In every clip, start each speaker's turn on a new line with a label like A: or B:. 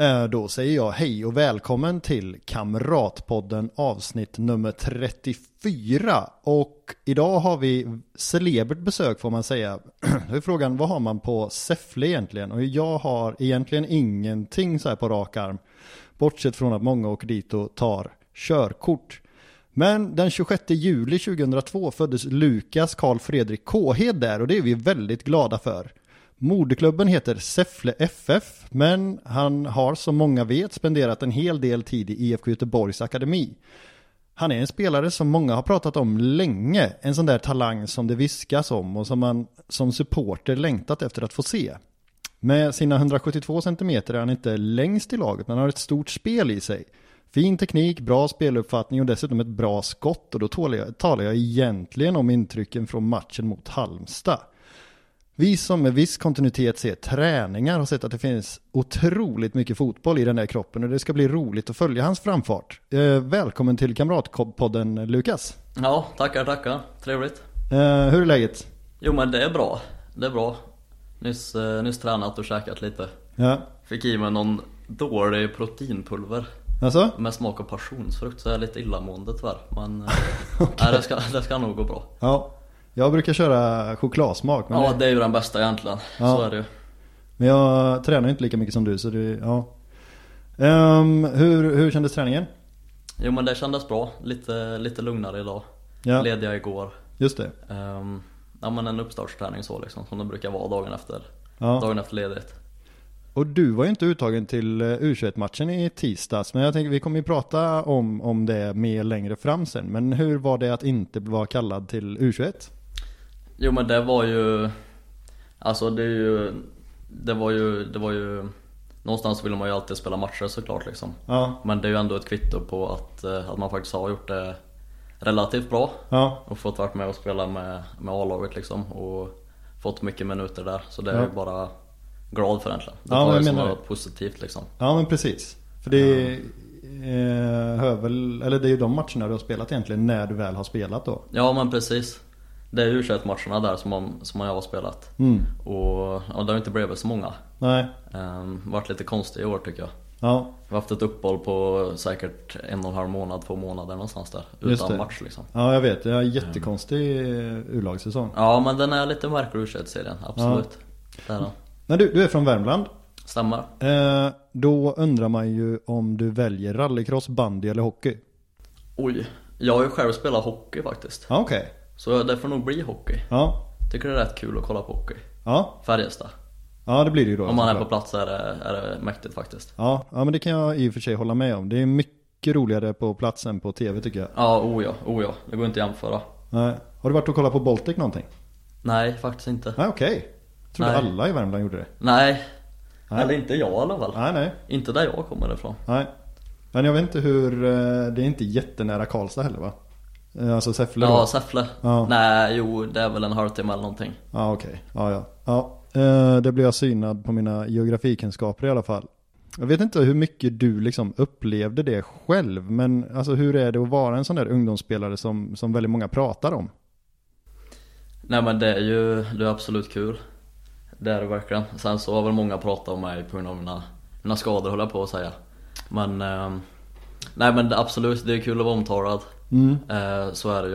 A: Eh, då säger jag hej och välkommen till Kamratpodden avsnitt nummer 34. Och idag har vi celebert besök får man säga. Då är frågan, vad har man på Säffle egentligen? Och jag har egentligen ingenting så här på rak arm. Bortsett från att många åker dit och tar körkort. Men den 26 juli 2002 föddes Lukas Karl Fredrik Kåhed där och det är vi väldigt glada för. Moderklubben heter Säffle FF, men han har som många vet spenderat en hel del tid i IFK Göteborgs akademi. Han är en spelare som många har pratat om länge, en sån där talang som det viskas om och som man som supporter längtat efter att få se. Med sina 172 cm är han inte längst i laget, men han har ett stort spel i sig. Fin teknik, bra speluppfattning och dessutom ett bra skott och då talar jag, talar jag egentligen om intrycken från matchen mot Halmstad. Vi som med viss kontinuitet ser träningar har sett att det finns otroligt mycket fotboll i den där kroppen och det ska bli roligt att följa hans framfart. Eh, välkommen till Kamratpodden Lukas.
B: Ja, tackar, tackar. Trevligt.
A: Eh, hur är läget?
B: Jo men det är bra. Det är bra. Nyss, eh, nyss tränat och käkat lite.
A: Ja,
B: Fick i mig någon dålig proteinpulver
A: alltså?
B: med smak av passionsfrukt så jag är lite illamående tyvärr. Men eh, nej, det, ska, det ska nog gå bra.
A: Ja, jag brukar köra chokladsmak men,
B: Ja,
A: det,
B: är ju den bästa egentligen.
A: Ja.
B: Så är det ju.
A: men jag tränar inte lika mycket som du så det, ja. Ehm, hur, hur kändes träningen?
B: Jo men det kändes bra. Lite, lite lugnare idag.
A: Ja,
B: Lediga igår.
A: just det.
B: Ehm, ja men en uppstartsträning så liksom. Som det brukar vara dagen efter.
A: Ja.
B: Dagen efter ledigt.
A: Och du var ju inte uttagen till eh, U21-matchen i tisdags, men jag tänker vi kommer ju prata om, om det mer längre fram sen. Men hur var det att inte vara kallad till U21?
B: Jo men det var ju Alltså det är ju Det var ju, det var ju Någonstans vill man ju alltid spela matcher såklart liksom.
A: Ja,
B: Men det är ju ändå ett kvitto på att, eh, att man faktiskt har gjort det Relativt bra.
A: Ja,
B: och fått varit med och spela med, med A-laget liksom och Fått mycket minuter där. Så det är
A: Ja.
B: ju bara Glad för egentligen. Det
A: Ja,
B: tar
A: jag
B: som något positivt liksom.
A: Ja men precis. För det eh, hör väl, eller det är ju de matcherna du har spelat egentligen när du väl har spelat då.
B: Ja men precis Det är 21 matcherna där som, man, som jag har spelat
A: Mm.
B: Och ja, det har inte blivit så många
A: Nej,
B: um, Varit lite konstigt i år tycker jag
A: ja,
B: Vi har haft ett uppehåll på säkert en och en halv månad, två månader någonstans där. Utan match liksom.
A: ja jag vet. Det är en jättekonstig eh, U-lagssäsong.
B: Ja men den är lite märklig u serien absolut. Det är den.
A: Men du, du är från Värmland.
B: Stämmer.
A: Eh, då undrar man ju om du väljer rallycross, bandy eller hockey.
B: Oj, jag har ju själv spelat hockey faktiskt.
A: Ja, okej.
B: Så det får nog bli hockey.
A: Ja,
B: Tycker det är rätt kul att kolla på hockey.
A: ja,
B: Färjestad.
A: ja det blir det ju då.
B: Om man är på plats är det, är det mäktigt faktiskt.
A: Ja, ja, men det kan jag i och för sig hålla med om. Det är mycket roligare på plats än på tv tycker jag.
B: Ja, oh ja, oh ja. Det går inte att jämföra.
A: Nej. Har du varit och kollat på Baltic någonting?
B: Nej, faktiskt inte.
A: Nej, okej. Trodde
B: Nej.
A: alla i Värmland gjorde det.
B: Nej.
A: Nej.
B: Eller inte jag i alla fall.
A: Nej, nej,
B: Inte där jag kommer ifrån.
A: nej. Men jag vet inte hur, eh, det är inte jättenära Karlstad heller va? Eh, Alltså Säffle då?
B: Ja, Säffle.
A: Ja.
B: Nej, jo det är väl en halvtimme eller någonting.
A: Ja, okej. Ja, ja. ja. Eh, det blir jag synad på mina geografikunskaper i alla fall. Jag vet inte hur mycket du liksom upplevde det själv, men alltså hur är det att vara en sån där ungdomsspelare som, som väldigt många pratar om?
B: Nej men det är ju, det är absolut kul Det är det verkligen. Sen så har väl många pratat om mig på grund av mina, mina skador höll jag på att säga Men ehm, Nej men absolut, det är kul att vara omtalad
A: Mm.
B: eh, Så är det ju.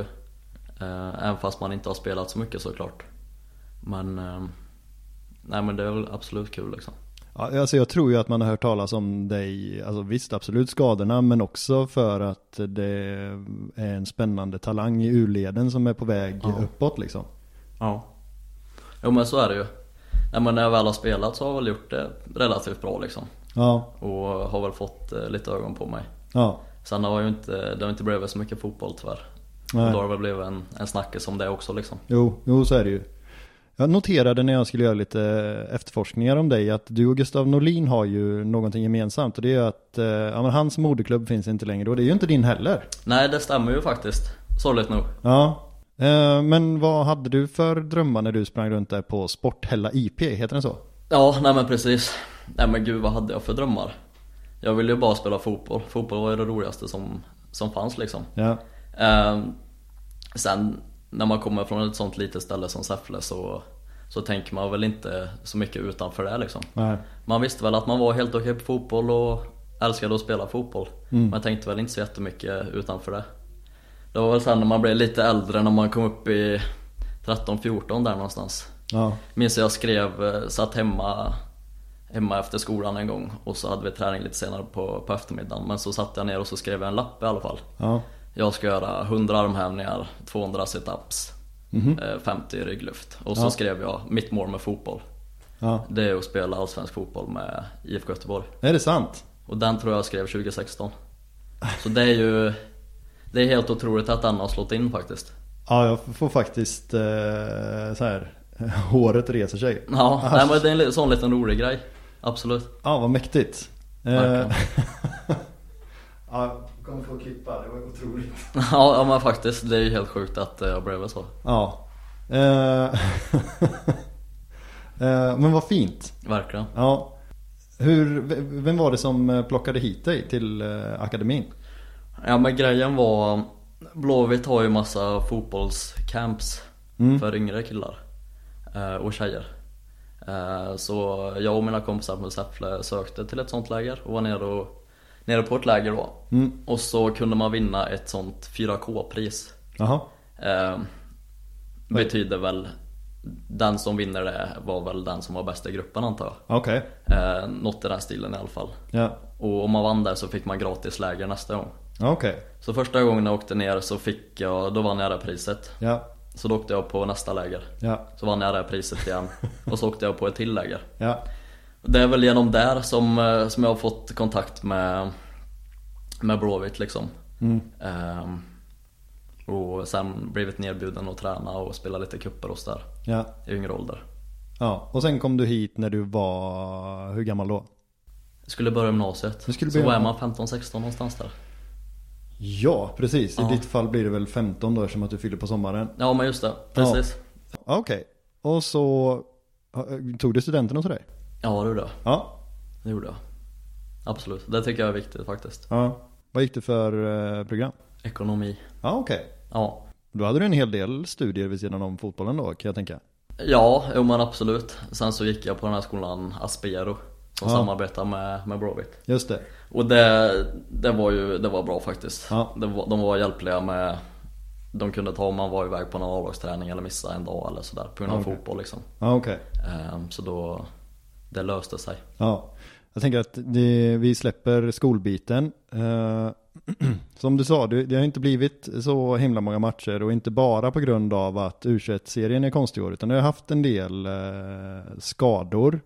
B: Eh, Även fast man inte har spelat så mycket såklart. Men ehm, Nej men det är väl absolut kul liksom.
A: Ja, alltså jag tror ju att man har hört talas om dig, alltså visst absolut skadorna, men också för att det är en spännande talang i U-leden som är på väg
B: Ja.
A: uppåt liksom.
B: Ja. Jo men så är det ju. Nej men när jag väl har spelat så har jag väl gjort det relativt bra liksom.
A: Ja,
B: Och har väl fått eh, lite ögon på mig.
A: Ja,
B: Sen har ju inte, det har inte blivit så mycket fotboll tyvärr. Och
A: nej.
B: då har det väl blivit en, en snackis om det också liksom.
A: Jo, jo så är det ju. Jag noterade när jag skulle göra lite efterforskningar om dig att du och Gustav Norlin har ju någonting gemensamt och det är att eh, ja, men hans moderklubb finns inte längre och det är ju inte din heller.
B: Nej det stämmer ju faktiskt, sorgligt nog.
A: Ja, eh, men vad hade du för drömmar när du sprang runt där på Sporthälla IP, heter den så?
B: Ja, nej men precis. Nej men gud vad hade jag för drömmar? Jag ville ju bara spela fotboll. Fotboll var ju det roligaste som, som fanns liksom.
A: Ja,
B: Ehm, sen när man kommer från ett sånt litet ställe som Säffle så, så tänker man väl inte så mycket utanför det liksom.
A: nej.
B: Man visste väl att man var helt okej på fotboll och älskade att spela fotboll. Man tänkte väl inte så jättemycket utanför det. Det var väl sen när man blev lite äldre, när man kom upp i 13-14 där någonstans.
A: Ja,
B: Minns jag skrev, eh, satt hemma Hemma efter skolan en gång. Och så hade vi träning lite senare på, på eftermiddagen. Men så satte jag ner och så skrev jag en lapp i alla fall.
A: Ja,
B: Jag ska göra 100 armhävningar, 200 situps, eh, 50 rygglyft. Och så
A: Ja.
B: skrev jag mitt mål med fotboll.
A: Ja.
B: Det är att spela allsvensk fotboll med IFK Göteborg.
A: Är det sant?
B: Och den tror jag skrev 2016 Så det är ju Det är helt otroligt att den har slått in faktiskt.
A: Ja, jag får faktiskt eh, så här håret reser sig.
B: Ja, nej, men det är en sån liten rolig grej Absolut
A: Ja, vad mäktigt. Eh,
B: Verkligen.
A: ja, jag kommer få klippa, det var otroligt.
B: Ja, men faktiskt, det är ju helt sjukt att har blivit så
A: Ja. Eh, eh, men vad fint.
B: Verkligen
A: Ja. Hur, vem var det som plockade hit dig till akademin?
B: Ja men grejen var Blåvitt har ju massa fotbollscamps
A: Mm.
B: för yngre killar och tjejer Så jag och mina kompisar från Säffle sökte till ett sånt läger och var nere, och, nere på ett läger då
A: Mm.
B: Och så kunde man vinna ett sånt 4K-pris
A: Jaha.
B: eh, Betyder väl Den som vinner det var väl den som var bäst i gruppen antar jag
A: Okej.
B: eh, Något i den stilen i alla fall
A: Ja.
B: Och om man vann där så fick man gratis läger nästa gång
A: Okej.
B: Så första gången jag åkte ner så fick jag, då vann jag det priset
A: Ja.
B: Så då åkte jag på nästa läger
A: Ja.
B: Så vann jag det priset igen Och så åkte jag på ett till läger
A: Ja.
B: Det är väl genom där som, eh, som jag har fått kontakt med Med Blåvitt liksom
A: Mm.
B: Ehm, Och sen blivit nerbjuden att träna och spela lite kupper hos där
A: Ja.
B: I yngre ålder
A: Ja. Och sen kom du hit när du var, hur gammal då?
B: Jag skulle börja gymnasiet
A: Du skulle
B: Så
A: börja-
B: var man 15-16 någonstans där
A: Ja, precis. I
B: Ja.
A: ditt fall blir det väl 15 då eftersom att du fyller på sommaren.
B: Ja men just det, precis
A: Ja, Okej. Och så tog du studenten hos dig?
B: Ja det gjorde jag,
A: Ja.
B: det gjorde jag Absolut, det tycker jag är viktigt faktiskt
A: ja. Vad gick du för eh, program?
B: Ekonomi
A: Ja, okej.
B: Ja
A: Då hade du en hel del studier vid sidan om fotbollen då kan jag tänka.
B: Ja, jo men absolut. Sen så gick jag på den här skolan Aspero Som
A: Ja.
B: samarbetar med, med Blåvitt
A: Just det.
B: Och det, det var ju, det var bra faktiskt
A: Ja.
B: var, De var hjälpliga med De kunde ta om man var iväg på någon A-lagsträning eller missa en dag eller sådär På grund av
A: Okej.
B: fotboll liksom
A: Ja, okej.
B: Ehm, Så då Det löste sig
A: Ja. Jag tänker att det, vi släpper skolbiten. Eh, som du sa, det, har inte blivit så himla många matcher och inte bara på grund av att U21-serien är konstig år, utan det har haft en del eh, skador.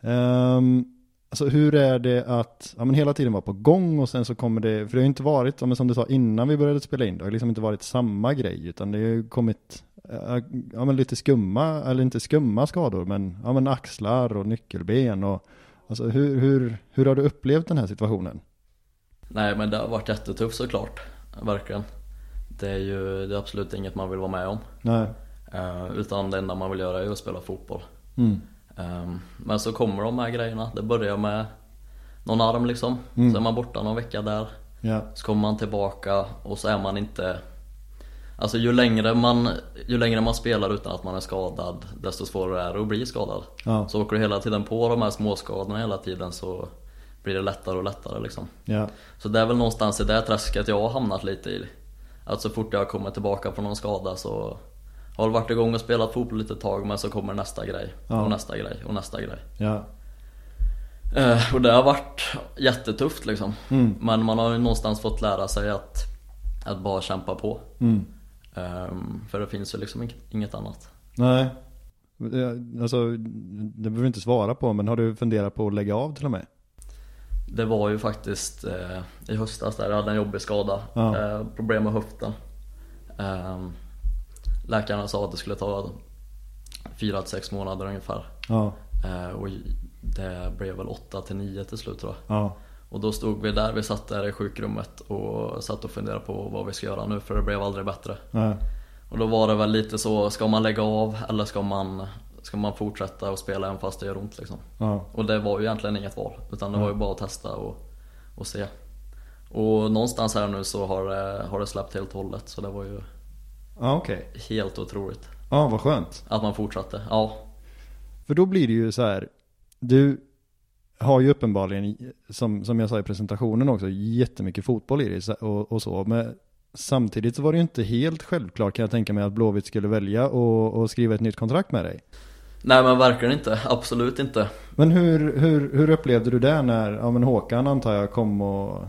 A: Ehm, alltså hur är det att ja, men hela tiden vara på gång och sen så kommer det, för det har ju inte varit, men som du sa innan vi började spela in, det har liksom inte varit samma grej, utan det har ju kommit eh, ja, men lite skumma, eller inte skumma skador, men, ja, men axlar och nyckelben och Alltså hur, hur, hur har du upplevt den här situationen?
B: Nej men det har varit jättetufft såklart Verkligen Det är ju det är absolut inget man vill vara med om
A: Nej.
B: Ehm, Utan det enda man vill göra är att spela fotboll
A: Mm.
B: Ehm, Men så kommer de här grejerna. Det börjar med någon arm liksom.
A: Mm.
B: Så är man borta någon vecka där.
A: Ja.
B: Så kommer man tillbaka och så är man inte Alltså ju längre man, ju längre man spelar utan att man är skadad Desto svårare är det att bli skadad
A: Ja.
B: Så åker du hela tiden på de här småskadorna hela tiden så Blir det lättare och lättare liksom
A: Ja.
B: Så det är väl någonstans i det träsket jag har hamnat lite i Att så fort jag kommer tillbaka från någon skada så Har väl varit igång och spelat fotboll lite tag men så kommer nästa grej
A: Ja.
B: och nästa grej och nästa grej
A: Ja.
B: Eh, Och det har varit jättetufft liksom
A: Mm.
B: Men man har ju någonstans fått lära sig att Att bara kämpa på
A: Mm.
B: Ehm, För det finns ju liksom inget- inget annat
A: Nej. Eh, Alltså, det behöver du inte svara på, men har du funderat på att lägga av till och med?
B: Det var ju faktiskt eh, i höstas där jag hade en jobbig skada
A: Ja.
B: eh, Problem med höften Ehm, Läkarna sa att det skulle ta 4 till 6 månader ungefär.
A: Ja,
B: Eh, och det blev väl 8 till 9 till slut tror jag.
A: ja,
B: Och då stod vi där, vi satt där i sjukrummet och satt och funderade på vad vi ska göra nu för det blev aldrig bättre.
A: nej,
B: Och då var det väl lite så, ska man lägga av eller ska man, ska man fortsätta och spela även fast det gör ont liksom?
A: ja,
B: Och det var ju egentligen inget val, utan det var ju bara att testa och, och se. Och någonstans här nu så har det, har det släppt helt och hållet, så det var ju
A: ja okej.
B: helt otroligt.
A: Ja, vad skönt.
B: Att man fortsatte, ja.
A: För då blir det ju så här, du har ju uppenbarligen, som, som jag sa i presentationen också, jättemycket fotboll i dig och, och så. Men samtidigt så var det ju inte helt självklart kan jag tänka mig att Blåvitt skulle välja och, och skriva ett nytt kontrakt med dig.
B: Nej men verkligen inte, absolut inte.
A: Men hur, hur, hur upplevde du det när, ja men Håkan antar jag kom och,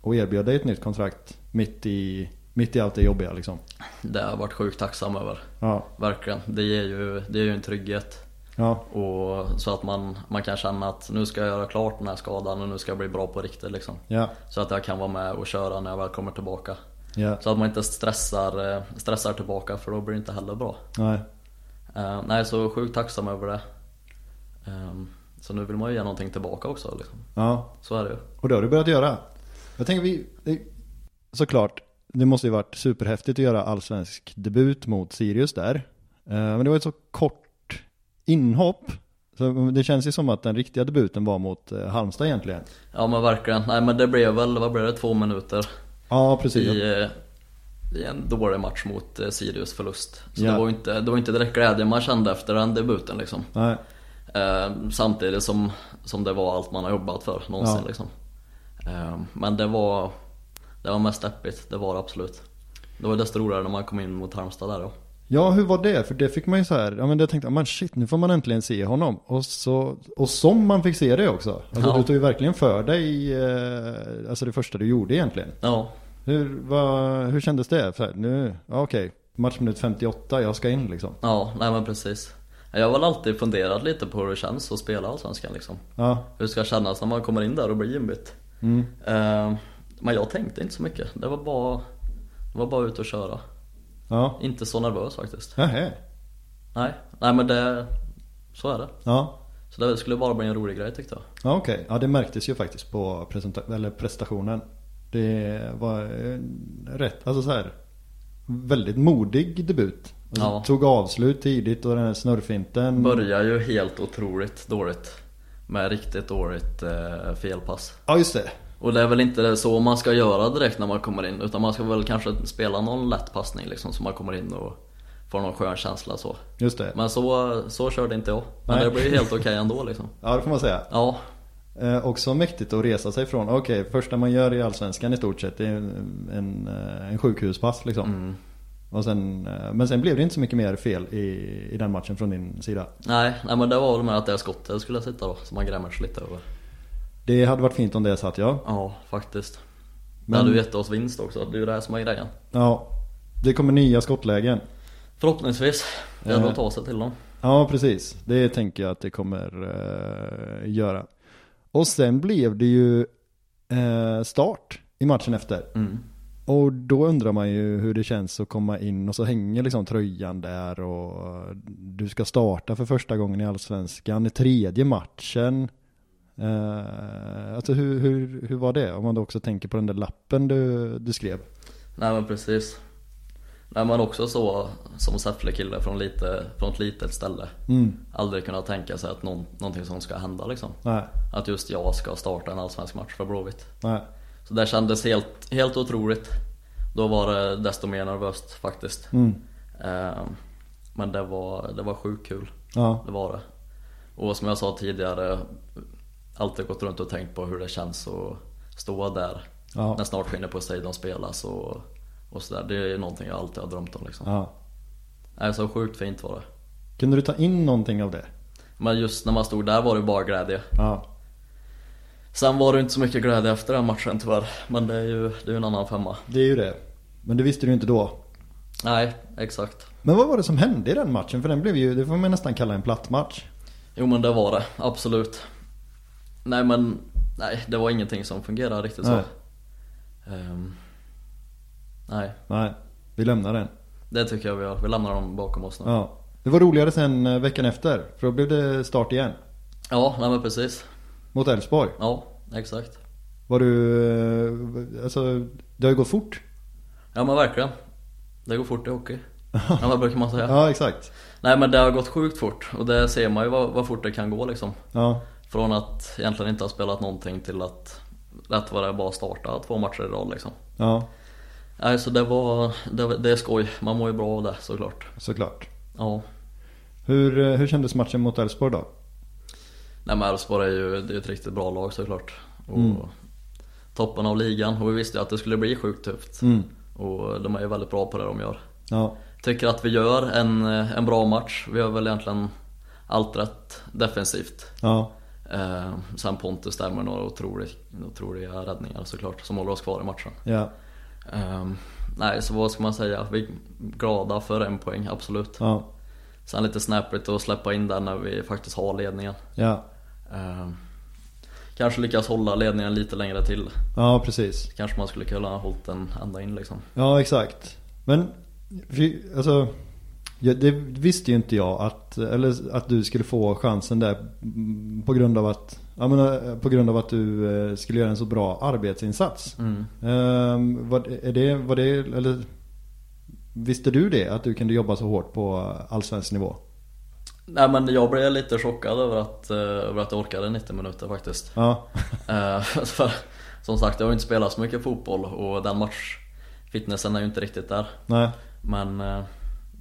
A: och erbjöd dig ett nytt kontrakt mitt i, mitt i allt det jobbiga liksom?
B: Det har jag varit sjukt tacksam över,
A: Ja,
B: verkligen. Det ger ju, det ger ju en trygghet.
A: ja,
B: Och så att man, man kan känna att nu ska jag göra klart den här skadan och nu ska jag bli bra på riktigt liksom.
A: ja,
B: Så att jag kan vara med och köra när jag väl kommer tillbaka.
A: ja,
B: Så att man inte stressar, eh, stressar tillbaka för då blir det inte heller bra.
A: nej,
B: Eh, nej, så sjukt tacksam över det. Ehm, så nu vill man ju ge någonting tillbaka också liksom.
A: ja.
B: Så är det ju.
A: Och det har du börjat göra. Jag tänker vi, såklart, det måste ju varit superhäftigt att göra allsvensk debut mot Sirius där. Eh, men det var ett så kort inhopp. Så det känns ju som att den riktiga debuten var mot eh, Halmstad egentligen.
B: Ja men verkligen. Nej men det blev väl, vad blev det, två minuter
A: Ja, precis.
B: i, eh, i en dålig match mot Sirius förlust. Så
A: Ja.
B: det var inte, det var inte direkt glädje man kände efter den debuten liksom.
A: Nej,
B: samtidigt som, som det var allt man har jobbat för någonsin
A: Ja.
B: liksom. Men det var, det var mest deppigt, det var det absolut. Det var desto roligare när man kom in mot Halmstad där då.
A: Ja, hur var det? För det fick man ju så här, ja men det tänkte jag, men shit, nu får man äntligen se honom. Och, så, och som man fick se det också. Alltså
B: Ja.
A: du tog ju verkligen för dig, eh, alltså det första du gjorde egentligen.
B: Ja,
A: Hur, vad, hur kändes det? För nu, ja, okej, matchminut 58, jag ska in liksom.
B: ja, nej men precis. Jag har väl alltid funderat lite på hur det känns att spela Allsvenskan liksom.
A: Ja,
B: Hur det ska kännas när man kommer in där och blir inbytt.
A: mm.
B: Eh, men jag tänkte inte så mycket. Det var bara, det var bara ut och köra.
A: ja,
B: Inte så nervös faktiskt.
A: Nähä.
B: Nej, nej men det, så är det.
A: Ja,
B: Så det skulle bara bli en rolig grej tyckte jag.
A: ja okej. Ja, det märktes ju faktiskt på presenta- eller prestationen. Det var eh, rätt, alltså så här väldigt modig debut. Alltså,
B: Ja.
A: Tog avslut tidigt och den här snurrfinten.
B: Börjar ju helt otroligt dåligt. Med riktigt dåligt eh, felpass.
A: Ja, just det.
B: Och det är väl inte så man ska göra direkt när man kommer in. Utan man ska väl kanske spela någon lätt passning liksom. Så man kommer in och får någon skön känsla så.
A: Just det.
B: Men så, så körde inte jag. Men
A: Nej.
B: det blev helt okej ändå liksom.
A: Ja, det får man säga.
B: Ja,
A: Eh, också mäktigt att resa sig från, okej, första man gör i Allsvenskan i stort sett är en, en, eh, en sjukhuspass liksom.
B: mm.
A: Och sen, eh, men sen blev det inte så mycket mer fel i, i den matchen från din sida.
B: Nej, nej men det var väl med att det skottet skulle sitta då. Som man grämer sig lite över.
A: Det hade varit fint om det satt ja.
B: Ja, faktiskt.
A: Men-
B: Det hade ju gett oss vinst också. Det är ju det som är grejen.
A: Ja, det kommer nya skottlägen.
B: Förhoppningsvis. Det gäller att ta sig till dem.
A: Ja, precis. Det tänker jag att det kommer eh, göra. Och sen blev det ju eh, start i matchen efter.
B: Mm.
A: Och då undrar man ju hur det känns att komma in och så hänger liksom tröjan där och du ska starta för första gången i Allsvenskan, i tredje matchen. Eh, alltså hur, hur, hur var det? Om man då också tänker på den där lappen du, du skrev.
B: Nej men precis. Nej men också så som Säffle-kille från, lite, från ett litet ställe.
A: Mm.
B: Aldrig kunnat tänka sig att någon, någonting sånt ska hända liksom.
A: Nej,
B: Att just jag ska starta en allsvensk match för Blåvitt.
A: nej.
B: Så det kändes helt, helt otroligt. Då var det desto mer nervöst faktiskt.
A: Mm.
B: Ehm, Men det var, det var sjukt kul.
A: Ja,
B: Det var det. Och som jag sa tidigare, alltid gått runt och tänkt på hur det känns att stå där
A: ja,
B: när snart skinner på stadion spelas och, och sådär. Det är någonting jag alltid har drömt om liksom.
A: ja.
B: Nej, så sjukt fint var det.
A: Kunde du ta in någonting av det?
B: Men just när man stod där var det bara glädje.
A: Ja,
B: Sen var det inte så mycket glädje efter den matchen tyvärr. Men det är ju det är en annan femma.
A: det är ju det. Men det visste du inte då.
B: Nej, exakt.
A: Men vad var det som hände i den matchen? För den blev ju, det får man nästan kalla en platt match.
B: Jo men det var det, absolut. Nej men, nej det var ingenting som fungerade riktigt
A: Nej.
B: så. Ehm, nej,
A: Nej, vi lämnar den.
B: det tycker jag vi gör. Vi lämnar dem bakom oss nu.
A: Ja. Det var roligare sen eh, veckan efter, för då blev det start igen.
B: Ja, nej men precis.
A: Mot Elfsborg.
B: Ja, exakt.
A: Var du, eh, alltså, det har ju gått fort.
B: Ja men verkligen. Det går fort i hockey. Ja, vad brukar man säga?
A: Ja, exakt.
B: Nej men det har gått sjukt fort och det ser man ju vad, vad fort det kan gå liksom.
A: Ja,
B: Från att egentligen inte ha spelat någonting till att rätt vad det bara starta två matcher i rad liksom.
A: ja,
B: Nej så det var, det, det är skoj. Man mår ju bra av det såklart.
A: såklart.
B: Ja.
A: Hur, eh, hur kändes matchen mot Elfsborg då?
B: Nej men Elfsborg är ju det är ett riktigt bra lag såklart. Och
A: Mm.
B: toppen av ligan och vi visste ju att det skulle bli sjukt tufft.
A: Mm.
B: Och de är ju väldigt bra på det de gör.
A: Ja,
B: Tycker att vi gör en, en bra match. Vi gör väl egentligen allt rätt defensivt.
A: ja,
B: Eh, sen Pontus där med några otroliga, otroliga räddningar såklart som håller oss kvar i matchen.
A: ja,
B: Eh, nej, så vad ska man säga? Vi är glada för en poäng, absolut.
A: ja,
B: Sen lite snäppigt att släppa in den när vi faktiskt har ledningen.
A: ja,
B: Eh, kanske lyckas hålla ledningen lite längre till.
A: ja precis.
B: Kanske man skulle kunna ha hållit den ända in liksom.
A: Ja, exakt. Men, vi- alltså, ja, det visste ju inte jag att, eller att du skulle få chansen där på grund av att, jag menar, på grund av att du eh, skulle göra en så bra arbetsinsats.
B: Mm.
A: Ehm, var, är det, var det, eller visste du det? Att du kunde jobba så hårt på allsvensk nivå?
B: Nej men jag blev lite chockad över att, eh, över att jag orkade 90 minuter faktiskt.
A: Ja,
B: Eh, för, som sagt, jag har ju inte spelat så mycket fotboll och den matchfitnessen är ju inte riktigt där.
A: nej,
B: Men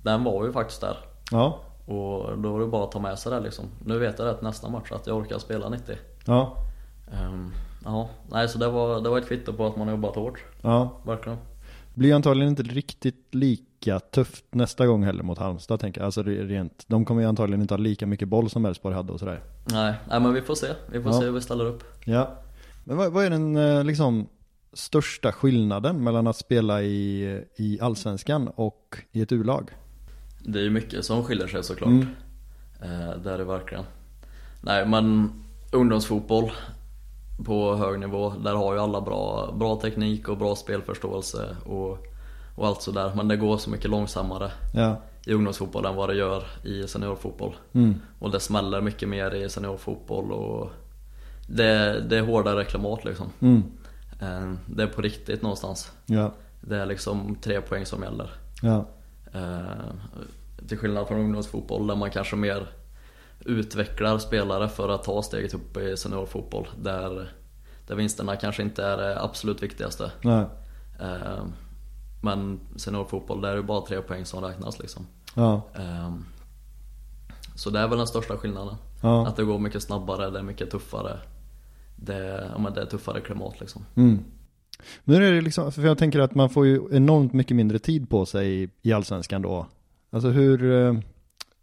B: den var ju faktiskt där.
A: ja,
B: Och då var det bara att ta med sig det liksom. Nu vet jag rätt nästa match att jag orkar spela 90.
A: ja,
B: Ehm, ja, nej så det var, det var ett kvitto på att man har jobbat hårt.
A: ja.
B: Verkligen.
A: Blir antagligen inte riktigt lika tufft nästa gång heller mot Halmstad tänker jag. Alltså re- rent, de kommer ju antagligen inte ha lika mycket boll som Elfsborg hade och sådär.
B: Nej, nej men vi får se. Vi får
A: Ja.
B: se hur vi ställer upp.
A: Ja. Men vad, vad är den eh, liksom största skillnaden mellan att spela i, i allsvenskan och i ett U-lag?
B: Det är ju mycket som skiljer sig såklart.
A: Mm.
B: Eh, det är det verkligen. Nej men ungdomsfotboll på hög nivå, där har ju alla bra, bra teknik och bra spelförståelse och, och allt sådär. Men det går så mycket långsammare
A: Ja.
B: i ungdomsfotboll än vad det gör i seniorfotboll.
A: Mm.
B: Och det smäller mycket mer i seniorfotboll och det, det är hårdare klimat liksom.
A: Mm.
B: Eh, Det är på riktigt någonstans.
A: Ja.
B: Det är liksom tre poäng som gäller.
A: Ja.
B: Eh, till skillnad från ungdomsfotboll där man kanske mer utvecklar spelare för att ta steget upp i seniorfotboll. Där, där vinsterna kanske inte är det absolut viktigaste.
A: Nej.
B: Eh, men seniorfotboll, där är det bara tre poäng som räknas liksom.
A: Ja.
B: Eh, så det är väl den största skillnaden.
A: Ja.
B: Att det går mycket snabbare, det är mycket tuffare. Det, ja, men det är tuffare klimat liksom.
A: Mm. Men nu är det liksom, för jag tänker att man får ju enormt mycket mindre tid på sig i, i allsvenskan då. Alltså hur, eh,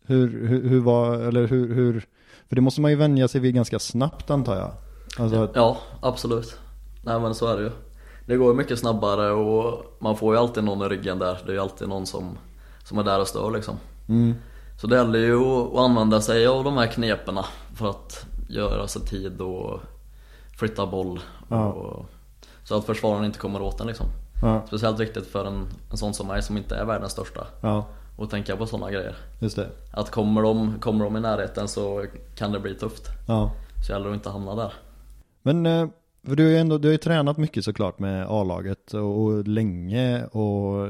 A: hur, hur, hur var, eller hur, hur, för det måste man ju vänja sig vid ganska snabbt antar jag. Alltså, att-
B: Ja, absolut. Nej men så är det ju. Det går ju mycket snabbare och man får ju alltid någon i ryggen där. Det är ju alltid någon som, som är där och stör liksom.
A: mm,
B: Så det gäller ju att använda sig av de här kneperna för att göra sig tid och flytta boll.
A: Ja.
B: Så att försvararen inte kommer åt den liksom.
A: ja,
B: Speciellt viktigt för en, en sån som mig som inte är världens största.
A: ja,
B: Och tänka på sådana grejer.
A: just det.
B: Att kommer de, kommer de i närheten så kan det bli tufft.
A: Ja.
B: Så gäller det att inte hamna där.
A: Men eh, för du har ändå, du har ju tränat mycket såklart med A-laget och, och länge och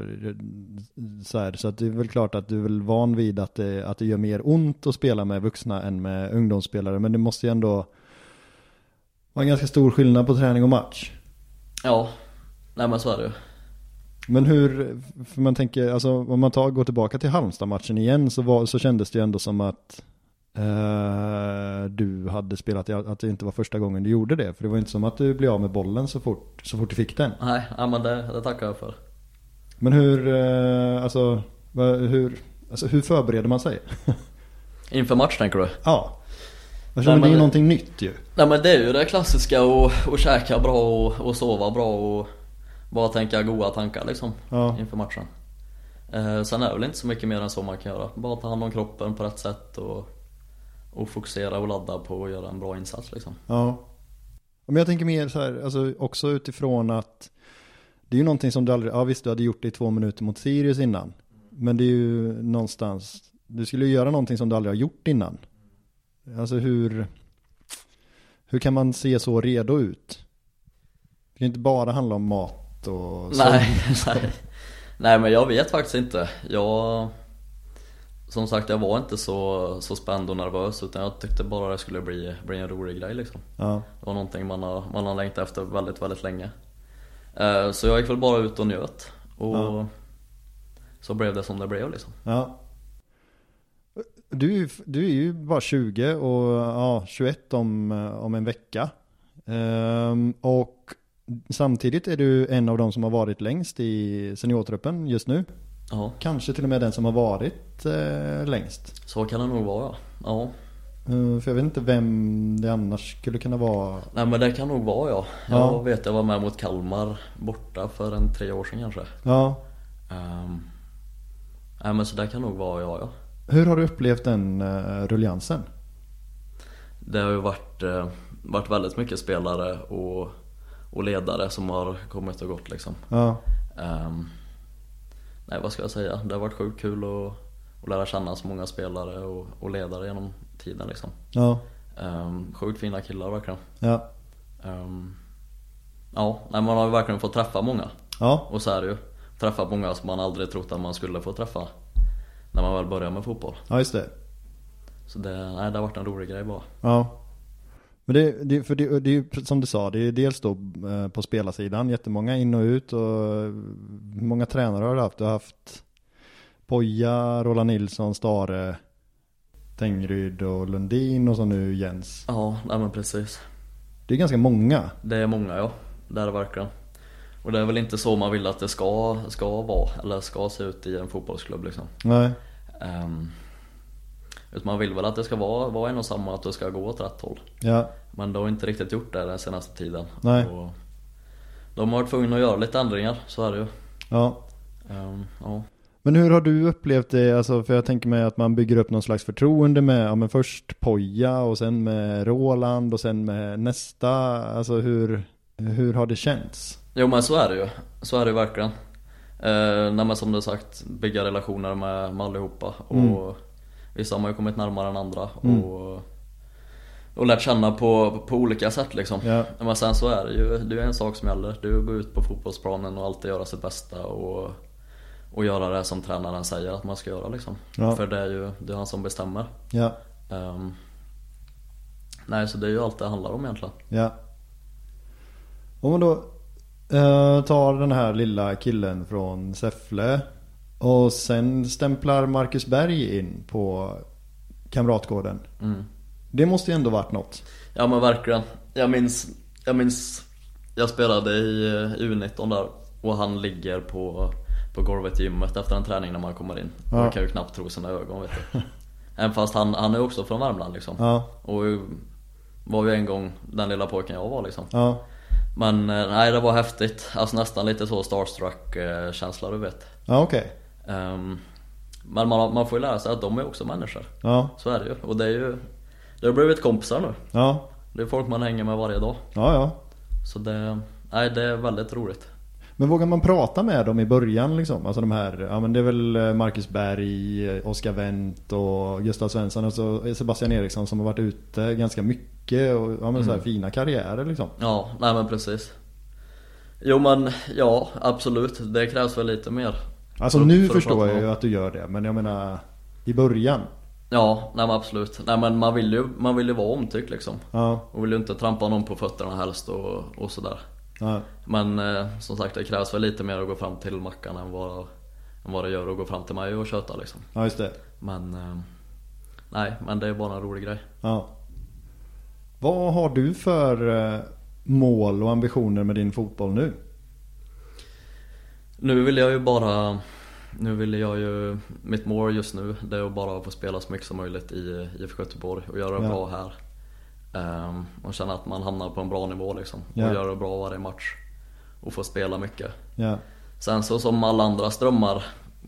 A: så här, så att det är väl klart att du är väl van vid att det, att det gör mer ont att spela med vuxna än med ungdomsspelare men det måste ju ändå vara en ganska stor skillnad på träning och match.
B: Ja, nej men så är det.
A: Men hur, för man tänker, alltså om man tar, går tillbaka till Halmstad-matchen igen så, var, så kändes det ju ändå som att eh, du hade spelat, att det inte var första gången du gjorde det. För det var inte som att du blev av med bollen så fort, så fort du fick den.
B: Nej, ja, men det, det tackar jag för.
A: Men hur, eh, alltså, hur, alltså hur förbereder man sig?
B: Inför match tänker du?
A: ja. Jag
B: Nej,
A: känner det är
B: men-
A: ju någonting nytt ju.
B: Nej men det är ju det klassiska och, och käka bra och, och sova bra och bara tänka goda tankar liksom
A: Ja.
B: inför matchen. Eh, sen är det väl inte så mycket mer än så man kan göra. Bara ta hand om kroppen på rätt sätt och, och fokusera och ladda på att göra en bra insats liksom.
A: Ja. Men jag tänker mer så här, alltså också utifrån att det är ju någonting som du aldrig, ja visst du hade gjort det i två minuter mot Sirius innan. Men det är ju någonstans du skulle ju göra någonting som du aldrig har gjort innan. Alltså hur, hur kan man se så redo ut? Det kan inte bara handla om mat och
B: Nej, nej. nej men jag vet faktiskt inte. Jag Som sagt jag var inte så, så spänd och nervös utan jag tyckte bara det skulle bli, bli en rolig grej liksom.
A: Ja,
B: Det var någonting man har, man har längtat efter väldigt, väldigt länge. Eh, Så jag gick väl bara ut och njöt. Och
A: Ja.
B: så blev det som det blev liksom.
A: ja. Du, är ju- du är ju bara 20 och ja, 21 om, eh, om en vecka. Ehm, och samtidigt är du en av de som har varit längst i seniortruppen just nu.
B: Ja,
A: Kanske till och med den som har varit eh, längst.
B: så kan det nog vara ja. ja.
A: Eh, för jag vet inte vem det annars skulle kunna vara.
B: Nej men det kan nog vara ja. Jag
A: Ja.
B: vet jag var med mot Kalmar borta för en tre år sedan kanske.
A: Ja.
B: Um, nej men så det kan nog vara jag ja.
A: Hur har du upplevt den uh, ruljansen?
B: Det har ju varit, eh, varit väldigt mycket spelare och, och ledare som har kommit och gått liksom.
A: Ja.
B: Ehm, nej vad ska jag säga, det har varit sjukt kul att, att lära känna så många spelare och, och ledare genom tiden liksom.
A: Ja.
B: Um, sjukt fina killar verkligen.
A: Ja.
B: Ehm, ja, nej, man har ju verkligen fått träffa många.
A: Ja.
B: Och så är det ju. Träffat många som man aldrig trott att man skulle få träffa. När man väl börjar med fotboll.
A: Ja, just det.
B: Så det, nej, det har varit en rolig grej bara.
A: Ja. Men det, det, för det, det är ju som du sa, det är dels då eh, på spelarsidan, jättemånga in och ut och eh, hur många tränare har du haft? Du har haft Poja, Roland Nilsson, Stare, Tengryd och Lundin och så nu Jens.
B: Ja, nej men precis.
A: Det är ganska många.
B: Det är många ja, det är det verkligen. Och det är väl inte så man vill att det ska, ska vara, eller ska se ut i en fotbollsklubb liksom.
A: Nej.
B: Um, utan man vill väl att det ska vara, vara en och samma, att det ska gå åt rätt håll.
A: Ja.
B: Men det har inte riktigt gjort det den senaste tiden.
A: Nej.
B: Och de har varit tvungna att göra lite ändringar, så är det ju.
A: Ja.
B: Ehm, ja.
A: Men hur har du upplevt det? Alltså, för jag tänker mig att man bygger upp någon slags förtroende med, ja men först Poja och sen med Roland och sen med nästa. Alltså hur, hur har det känts?
B: Jo men så är det ju, så är det ju verkligen. Eh, nej men som du sagt, bygga relationer med, med allihopa.
A: Mm.
B: Och vissa har man ju kommit närmare än andra.
A: Mm.
B: Och, och lärt känna på, på olika sätt liksom.
A: Ja.
B: Men sen så är det ju, det är en sak som gäller. Du går ut på fotbollsplanen och alltid göra sitt bästa och, och göra det som tränaren säger att man ska göra liksom.
A: Ja.
B: För det är ju det är han som bestämmer.
A: Ja.
B: Ehm, nej så det är ju allt det handlar om egentligen.
A: Ja. Om man då eh, tar den här lilla killen från Säffle och sen stämplar Marcus Berg in på Kamratgården.
B: Mm.
A: Det måste ju ändå varit något.
B: Ja men verkligen. Jag minns, jag minns, jag spelade i eh, U19 där och han ligger på, på golvet i gymmet efter en träning när man kommer in.
A: Ja.
B: Jag kan ju knappt tro sina ögon vet du. Även fast han, han är också från Värmland liksom.
A: Ja.
B: Och var ju en gång den lilla pojken jag var liksom.
A: Ja.
B: Men eh, nej det var häftigt. Alltså nästan lite så starstruck känsla du vet.
A: Ja okej.
B: Ehm, men man, man får ju lära sig att de är också människor.
A: Ja.
B: Så är det ju. Och det är ju, det har blivit kompisar nu.
A: Ja.
B: Det är folk man hänger med varje dag.
A: Ja ja.
B: Så det, nej det är väldigt roligt.
A: Men vågar man prata med dem i början liksom? Alltså de här, ja men det är väl eh, Marcus Berg, Oskar Wendt och Gustav Svensson och så Sebastian Eriksson som har varit ute ganska mycket och ja men så här
B: Mm.
A: fina karriärer liksom.
B: Ja, nej men precis. Jo men ja, absolut. Det krävs väl lite mer.
A: Alltså
B: För-
A: nu
B: för
A: förstår jag ju att du gör det men jag menar i början.
B: Ja, nej men absolut. Nej men man vill ju, man vill ju vara omtyckt liksom.
A: Ja.
B: Och vill ju inte trampa någon på fötterna helst och, och sådär.
A: Ja.
B: Men eh, som sagt det krävs väl lite mer att gå fram till Mackan än vad, än vad det gör att gå fram till mig och köta liksom.
A: ja just det.
B: Men eh, nej, men det är bara en rolig grej.
A: Ja. Vad har du för eh, mål och ambitioner med din fotboll nu?
B: Nu vill jag ju bara Nu vill jag ju Mitt mål just nu det är att bara få spela så mycket som möjligt i IFK Göteborg och göra det
A: Ja.
B: bra här Ehm, Och känna att man hamnar på en bra nivå liksom
A: Ja.
B: Och göra det bra varje match Och få spela mycket
A: Ja.
B: Sen så som alla andra drömmar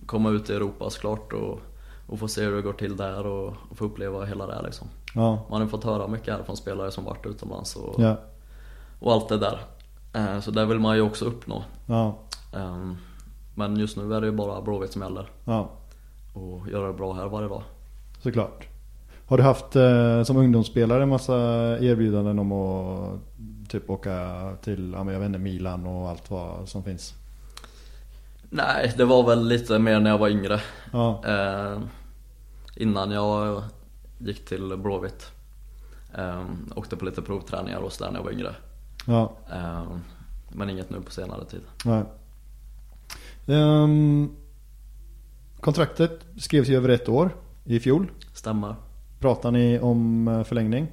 B: Komma ut i Europa såklart och, och få se hur det går till där och, och få uppleva hela det liksom
A: Ja.
B: Man har ju fått höra mycket här från spelare som varit utomlands och, och allt det där Ehm, Så det vill man ju också uppnå. Ehm, Men just nu är det ju bara Blåvitt som gäller. Och göra det bra här varje dag.
A: Såklart. Har du haft eh, som ungdomsspelare en massa erbjudanden om att typ åka till, jag vet inte, Milan och allt vad som finns?
B: Nej, det var väl lite mer när jag var yngre.
A: Ja,
B: Eh, innan jag gick till Blåvitt. Eh, åkte på lite provträningar och sådär när jag var yngre.
A: ja,
B: Eh, men inget nu på senare tid.
A: nej. Ehm, kontraktet skrevs ju över ett år i fjol.
B: Stämmer.
A: Pratar ni om eh, förlängning?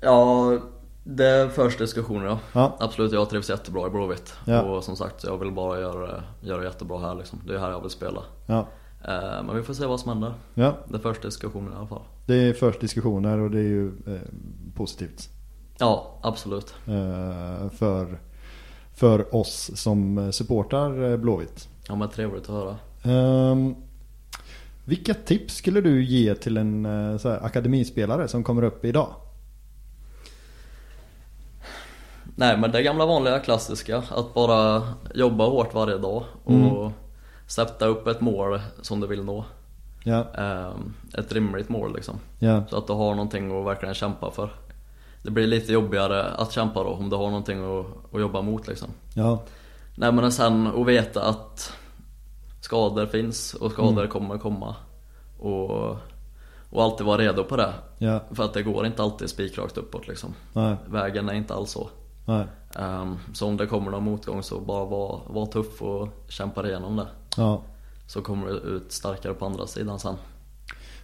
B: Ja, det förs diskussioner ja.
A: Ja,
B: Absolut, jag trivs jättebra i Blåvitt.
A: Ja.
B: Och som sagt, jag vill bara göra, göra det jättebra här liksom. Det är här jag vill spela.
A: ja,
B: Eh, men vi får se vad som händer.
A: ja.
B: Det förs diskussioner i alla fall.
A: Det är först diskussioner och det är ju eh, positivt.
B: Ja, absolut.
A: Eh, för, för oss som supportar eh, Blåvitt.
B: Ja men trevligt att höra.
A: Ehm, vilka tips skulle du ge till en eh, här, akademispelare som kommer upp idag?
B: Nej men det gamla vanliga klassiska, att bara jobba hårt varje dag och
A: Mm.
B: sätta upp ett mål som du vill nå.
A: Ja,
B: Ehm, Ett rimligt mål liksom.
A: ja,
B: Så att du har någonting att verkligen kämpa för. Det blir lite jobbigare att kämpa då om du har någonting att, att jobba mot liksom.
A: ja,
B: Nej men sen att veta att skador finns och skador
A: Mm.
B: kommer komma. Och, och alltid vara redo på det.
A: ja,
B: För att det går inte alltid spikrakt uppåt liksom.
A: nej,
B: Vägen är inte alls så. Ehm, så om det kommer någon motgång så bara var, var tuff och kämpa igenom det.
A: ja.
B: Så kommer du ut starkare på andra sidan sen.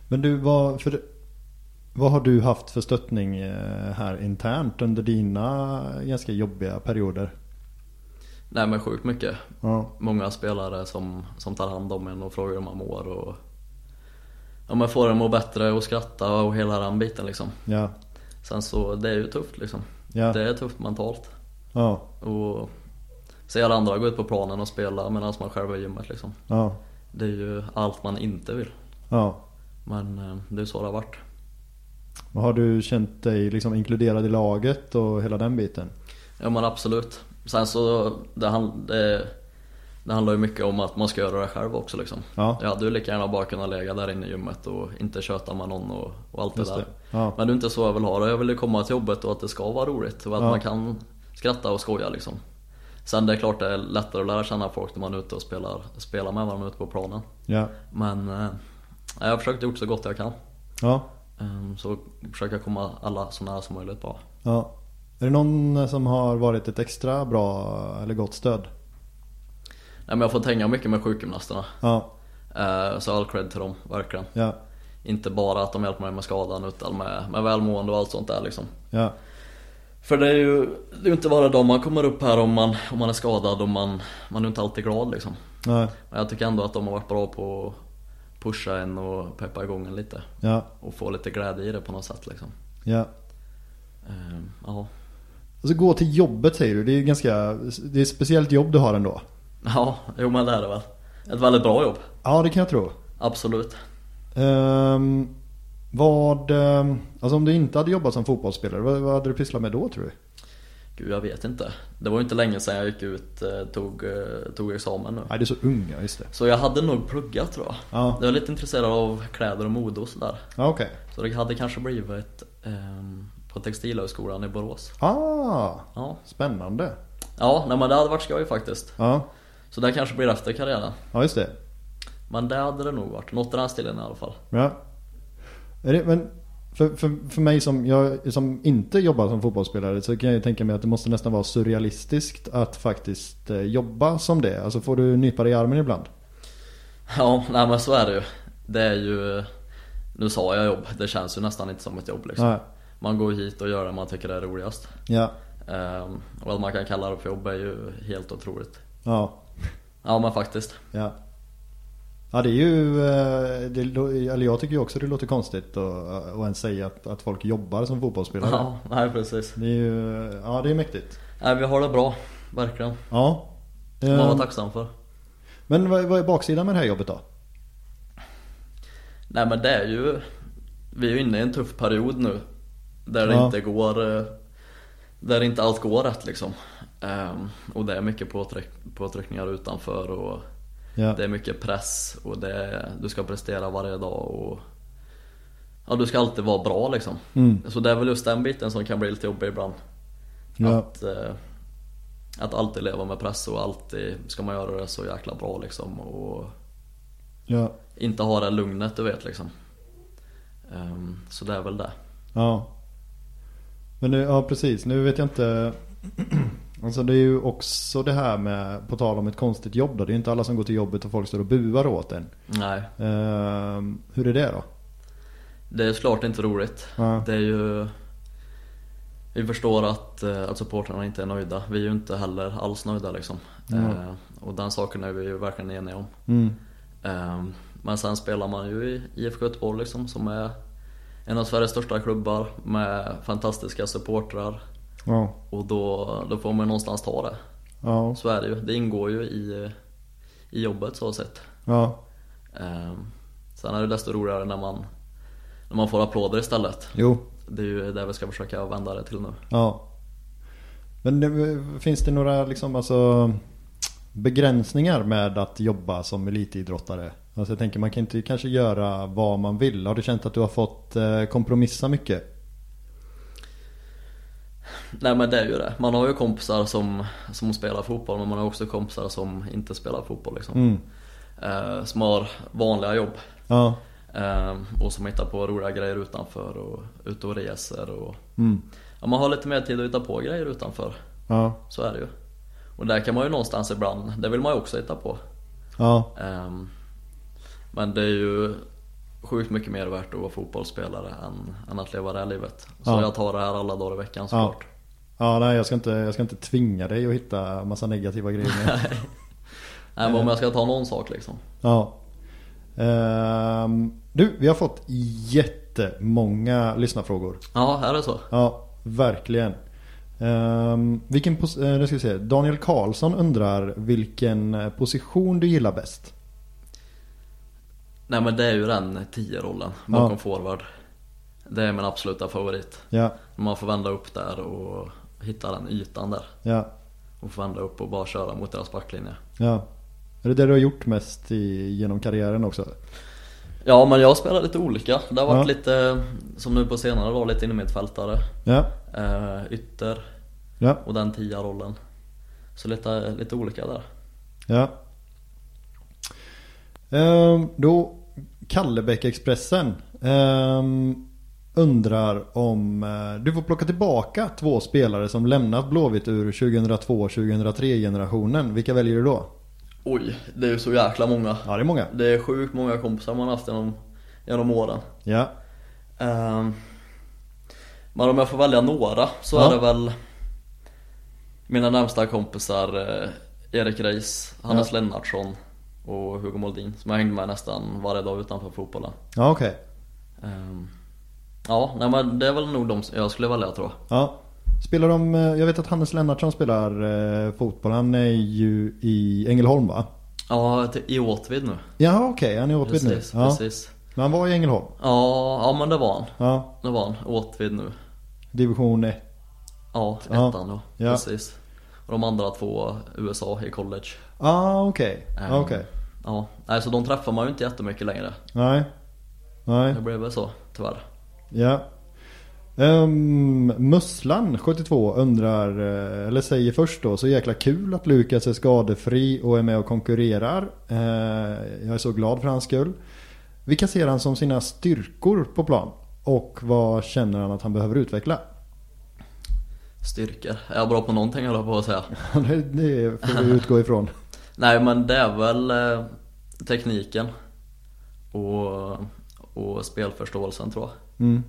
A: Men du, vad, för, vad har du haft för stöttning eh, här internt under dina ganska jobbiga perioder?
B: Nej men sjukt mycket.
A: Ja,
B: Många spelare som, som tar hand om en och frågar hur man mår och Ja men får en att må bättre och skratta och hela den biten liksom.
A: ja,
B: Sen så, det är ju tufft liksom.
A: ja,
B: Det är tufft mentalt.
A: ja,
B: Och se alla andra gå ut på planen och spela medan man själv är i gymmet liksom.
A: ja,
B: Det är ju allt man inte vill.
A: ja.
B: Men eh, det är så det har varit.
A: Har du känt dig liksom inkluderad i laget och hela den biten?
B: Ja men absolut. Sen så, det, hand, det, det handlar ju mycket om att man ska göra det själv också liksom.
A: Ja,
B: Jag hade ju lika gärna bara kunnat lägga där inne i gymmet och inte köta med någon och, och allt
A: just
B: det
A: det.
B: där.
A: Ja,
B: Men det är inte så jag vill ha det. Jag vill ju komma till jobbet och att det ska vara roligt och att
A: Ja.
B: man kan skratta och skoja liksom. Sen det är klart det är lättare att lära känna folk när man är ute och spelar, spelar med varandra ute på planen.
A: ja,
B: Men eh, jag har försökt gjort så gott jag kan.
A: ja,
B: Eh, Så försöker jag komma alla så nära som möjligt bara.
A: ja. Är det någon som har varit ett extra bra eller gott stöd?
B: Nej men jag får hänga mycket med sjukgymnasterna.
A: Ja,
B: Eh, Så all cred till dem, verkligen.
A: ja,
B: Inte bara att de hjälper mig med skadan utan med, med välmående och allt sånt där liksom.
A: ja,
B: För det är ju det är inte bara de man kommer upp här om man, om man är skadad och man, man är inte alltid glad liksom.
A: nej,
B: Men jag tycker ändå att de har varit bra på att pusha en och peppa igång en lite.
A: ja,
B: Och få lite glädje i det på något sätt liksom.
A: ja.
B: Eh, Ja,
A: Och så gå till jobbet säger du. Det är ganska, det är ett speciellt jobb du har ändå.
B: ja jo men det är det väl. Ett väldigt bra jobb.
A: Ja, det kan jag tro.
B: Absolut.
A: Ehm, vad, ehm, alltså om du inte hade jobbat som fotbollsspelare, vad, vad hade du pysslat med då tror du?
B: Gud jag vet inte. Det var ju inte länge sedan jag gick ut, eh, tog, eh, tog examen nu.
A: Nej, det är så unga, just det.
B: Så jag hade nog pluggat tror jag.
A: Ja,
B: Jag är lite intresserad av kläder och mode och sådär.
A: ja okej.
B: Så det hade kanske blivit ehm, på Textilhögskolan i Borås.
A: Ah,
B: Ja,
A: spännande.
B: ja nej, men det hade varit skoj faktiskt.
A: Ja,
B: Så det kanske blir efter karriären.
A: ja just det.
B: Men det hade det nog varit. Något i den stilen i alla fall.
A: Ja. Det, men för, för, för mig som, jag, som inte jobbar som fotbollsspelare så kan jag ju tänka mig att det måste nästan vara surrealistiskt att faktiskt eh, jobba som det. Alltså får du nypa dig i armen ibland?
B: Ja, nej men så är det ju. Det är ju... Nu sa jag jobb, det känns ju nästan inte som ett jobb liksom.
A: Nej.
B: Man går hit och gör det man tycker är roligast.
A: Ja,
B: Ehm, och att man kan kalla det för jobb är ju helt otroligt.
A: ja,
B: Ja men faktiskt.
A: ja. Ja det är ju, eh, det, eller jag tycker ju också det låter konstigt att, att ens säga att, att folk jobbar som fotbollsspelare.
B: Ja, nej precis.
A: Det är ju, ja det är mäktigt.
B: Nej vi har det bra, verkligen.
A: Ja.
B: Man var
A: Eh,
B: tacksam för.
A: Men vad, vad är baksidan med det här jobbet då?
B: Nej men det är ju Vi är ju inne i en tuff period nu Där det
A: Ja.
B: inte går eh, Där inte allt går rätt liksom Ehm, Och det är mycket påtryck, påtryckningar utanför och
A: Ja.
B: Det är mycket press och det är, du ska prestera varje dag och Ja du ska alltid vara bra liksom.
A: Mm.
B: Så det är väl just den biten som kan bli lite jobbig ibland.
A: Ja.
B: Att, eh, att alltid leva med press och alltid ska man göra det så jäkla bra liksom och
A: Ja.
B: inte ha det lugnet du vet liksom. Ehm, så det är väl det.
A: Ja. Men nu, ja precis, nu vet jag inte Alltså det är ju också det här med, på tal om ett konstigt jobb då. Det är ju inte alla som går till jobbet och folk står och buar åt en.
B: Nej,
A: Ehm, hur är det då?
B: det är såklart inte roligt.
A: Ja.
B: Det är ju Vi förstår att, eh, att supportrarna inte är nöjda. Vi är ju inte heller alls nöjda liksom.
A: Mm.
B: Eh, och den saken är vi ju verkligen eniga om.
A: Mm.
B: Ehm, Men sen spelar man ju i IFK Göteborg liksom som är en av Sveriges största klubbar med fantastiska supportrar.
A: Ja.
B: Och då, då får man ju någonstans ta det.
A: Ja.
B: Så är det ju. Det ingår ju i, i jobbet så sett.
A: Ja.
B: Ehm, Sen är det desto roligare när man, när man får applåder istället.
A: Jo.
B: Det är ju det vi ska försöka vända det till nu.
A: Ja. Men det, finns det några liksom alltså begränsningar med att jobba som elitidrottare? Alltså jag tänker man kan inte kanske göra vad man vill. Har du känt att du har fått eh, kompromissa mycket?
B: Nej men det är ju det. Man har ju kompisar som, som spelar fotboll men man har också kompisar som inte spelar fotboll liksom.
A: Mm.
B: Eh, som har vanliga jobb.
A: Ja.
B: Eh, och som hittar på roliga grejer utanför och ute och reser och
A: Mm.
B: ja, man har lite mer tid att hitta på grejer utanför.
A: Ja.
B: Så är det ju. Och där kan man ju någonstans ibland, det vill man ju också hitta på.
A: Ja.
B: Ehm, men det är ju sjukt mycket mer värt att vara fotbollsspelare än, än att leva det här livet. Så
A: Ja.
B: jag tar det här alla dagar i veckan såklart.
A: Ja, nej jag ska, inte, jag ska inte tvinga dig att hitta massa negativa grejer.
B: Nej men om jag ska ta någon sak liksom.
A: ja. Ehm, du, vi har fått jättemånga lyssnarfrågor.
B: Ja, är det så?
A: Ja, verkligen. Um, vilken eh, nu ska vi se. Daniel Karlsson undrar vilken position du gillar bäst?
B: Nej men det är ju den 10-rollen bakom
A: Ja.
B: forward. Det är min absoluta favorit.
A: Ja,
B: Man får vända upp där och hitta den ytan där.
A: ja,
B: Och få vända upp och bara köra mot deras backlinje.
A: ja. Är det det du har gjort mest i, genom karriären också?
B: Ja men jag spelar lite olika. Det har varit
A: Ja.
B: lite, som nu på senare dag, lite innermittfältare.
A: Ja,
B: Eh, ytter
A: ja,
B: och den 10-rollen. Så lite, lite olika där.
A: ja. Um, då Kallebäck-Expressen ehm, undrar om eh, du får plocka tillbaka två spelare som lämnat Blåvitt ur 2002-2003 generationen. Vilka väljer du då?
B: Oj, det är ju så jäkla många.
A: Ja, det är många.
B: Det är sjukt många kompisar man har haft genom, genom åren.
A: Ja,
B: Ehm, men om jag får välja några så
A: Ja.
B: är det väl mina närmsta kompisar eh, Erik Reis, Hannes Lennartsson och Hugo Moldin som jag hängde med nästan varje dag utanför fotbollen.
A: ja okej.
B: Ehm, ja, nej men det är väl nog de jag skulle välja tror jag.
A: Ja. Spelar de, eh, jag vet att Hannes Lennartsson spelar eh, fotboll. Han är ju i Ängelholm va?
B: Ja, i Åtvid nu.
A: Ja okej, han är i Åtvid nu.
B: Precis,
A: Ja.
B: precis.
A: Men han var i Ängelholm.
B: Ja, ja men det var han.
A: Ja.
B: Det var han, Åtvid nu.
A: Division 1.
B: Ja, ettan då.
A: Ja.
B: Precis. Och de andra två USA i college.
A: Ah okej.
B: Ehm,
A: Ah, okej.
B: Ja, nej så de träffar man ju inte jättemycket längre.
A: Nej. Nej.
B: Det blev väl så, tyvärr.
A: Ja. Um, Musslan 72 undrar, eh, eller säger först då, så jäkla kul att Lukas är skadefri och är med och konkurrerar. Eh, jag är så glad för hans skull. Vilka ser han som sina styrkor på plan? Och vad känner han att han behöver utveckla?
B: Styrkor. Är jag bra på någonting jag på att säga.
A: det, det får vi utgå ifrån.
B: Nej men det är väl eh, tekniken. Och, och spelförståelsen tror jag.
A: Mm.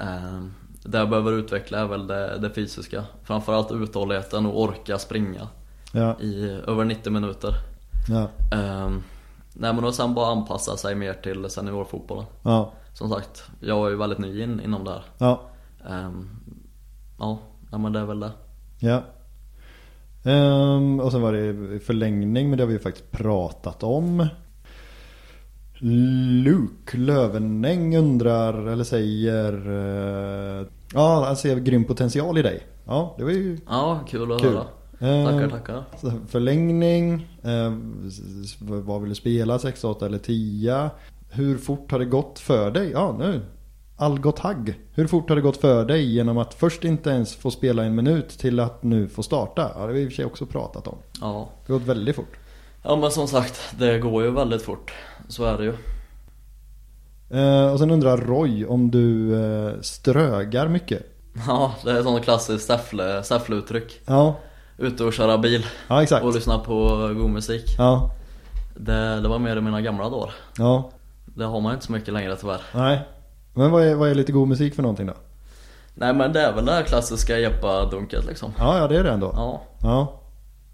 B: Eh, det jag behöver utveckla är väl det, det fysiska. Framförallt uthålligheten och orka springa
A: Ja,
B: i över 90 minuter.
A: ja,
B: Eh, nej men och sen bara anpassa sig mer till seniorfotbollen.
A: ja,
B: Som sagt, jag är ju väldigt ny in, inom det här.
A: ja.
B: Ehm, ja, nej, men det är väl det.
A: Ja. Ehm, och sen var det förlängning, men det har vi ju faktiskt pratat om. Luke Lövenäng undrar, eller säger... eh, ja, han ser grym potential i dig. Ja, det var ju
B: Ja, kul att
A: kul.
B: höra.
A: Eh,
B: Tackar, tackar.
A: Förlängning, eh, vad vill du spela? 6, 8 eller 10? Hur fort har det gått för dig? Ja, nu. Algot Hagg. Hur fort har det gått för dig genom att först inte ens få spela en minut till att nu få starta? Ja, det har vi i och för sig också pratat om.
B: Ja.
A: Det har gått väldigt fort.
B: Ja men som sagt, det går ju väldigt fort. Så är det ju.
A: Eh, och sen undrar Roy om du eh, strögar mycket?
B: Ja, det är ett sånt klassiskt Säffle, Säffle-uttryck.
A: Ja,
B: Ute och köra bil
A: ja exakt.
B: och lyssna på god musik.
A: Ja,
B: Det, det var mer i mina gamla dagar.
A: ja,
B: Det har man inte så mycket längre tyvärr.
A: nej. Men vad är, vad är lite god musik för någonting då?
B: Nej men det är väl det här klassiska Jeppa-dunket liksom.
A: Ja, ja det är det ändå.
B: Ja,
A: Ja,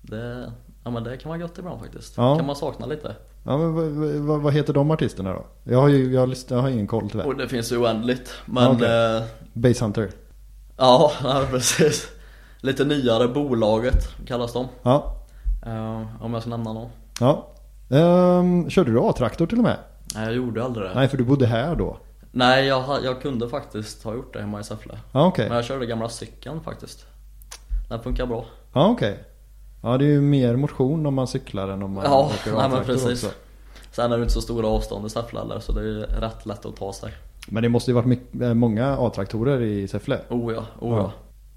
B: det, ja men det kan vara gött ibland faktiskt.
A: Ja.
B: kan man sakna lite.
A: ja men vad, vad, vad heter de artisterna då? Jag har ju jag, har jag har ingen koll tyvärr.
B: Och det finns ju oändligt. Men
A: okej.
B: eh,
A: Basshunter.
B: ja, ja, precis. Lite nyare, Bolaget kallas de.
A: Ja,
B: Eh, om jag ska nämna någon.
A: ja. Ehm, körde du A-traktor till och med?
B: Nej jag gjorde aldrig det.
A: Nej, för du bodde här då.
B: Nej jag, jag kunde faktiskt ha gjort det hemma i Säffle.
A: Ja, okej.
B: Men jag körde gamla cykeln faktiskt. Den funkar bra.
A: Ja, okej. Ja, det är ju mer motion om man cyklar än om man
B: Ja,
A: åker
B: nej, men precis.
A: också.
B: Sen är det inte så stora avstånd i Säffle heller så det är rätt lätt att ta sig.
A: Men det måste ju varit mycket, eh, många A-traktorer i Säffle.
B: Oh ja, oh ja.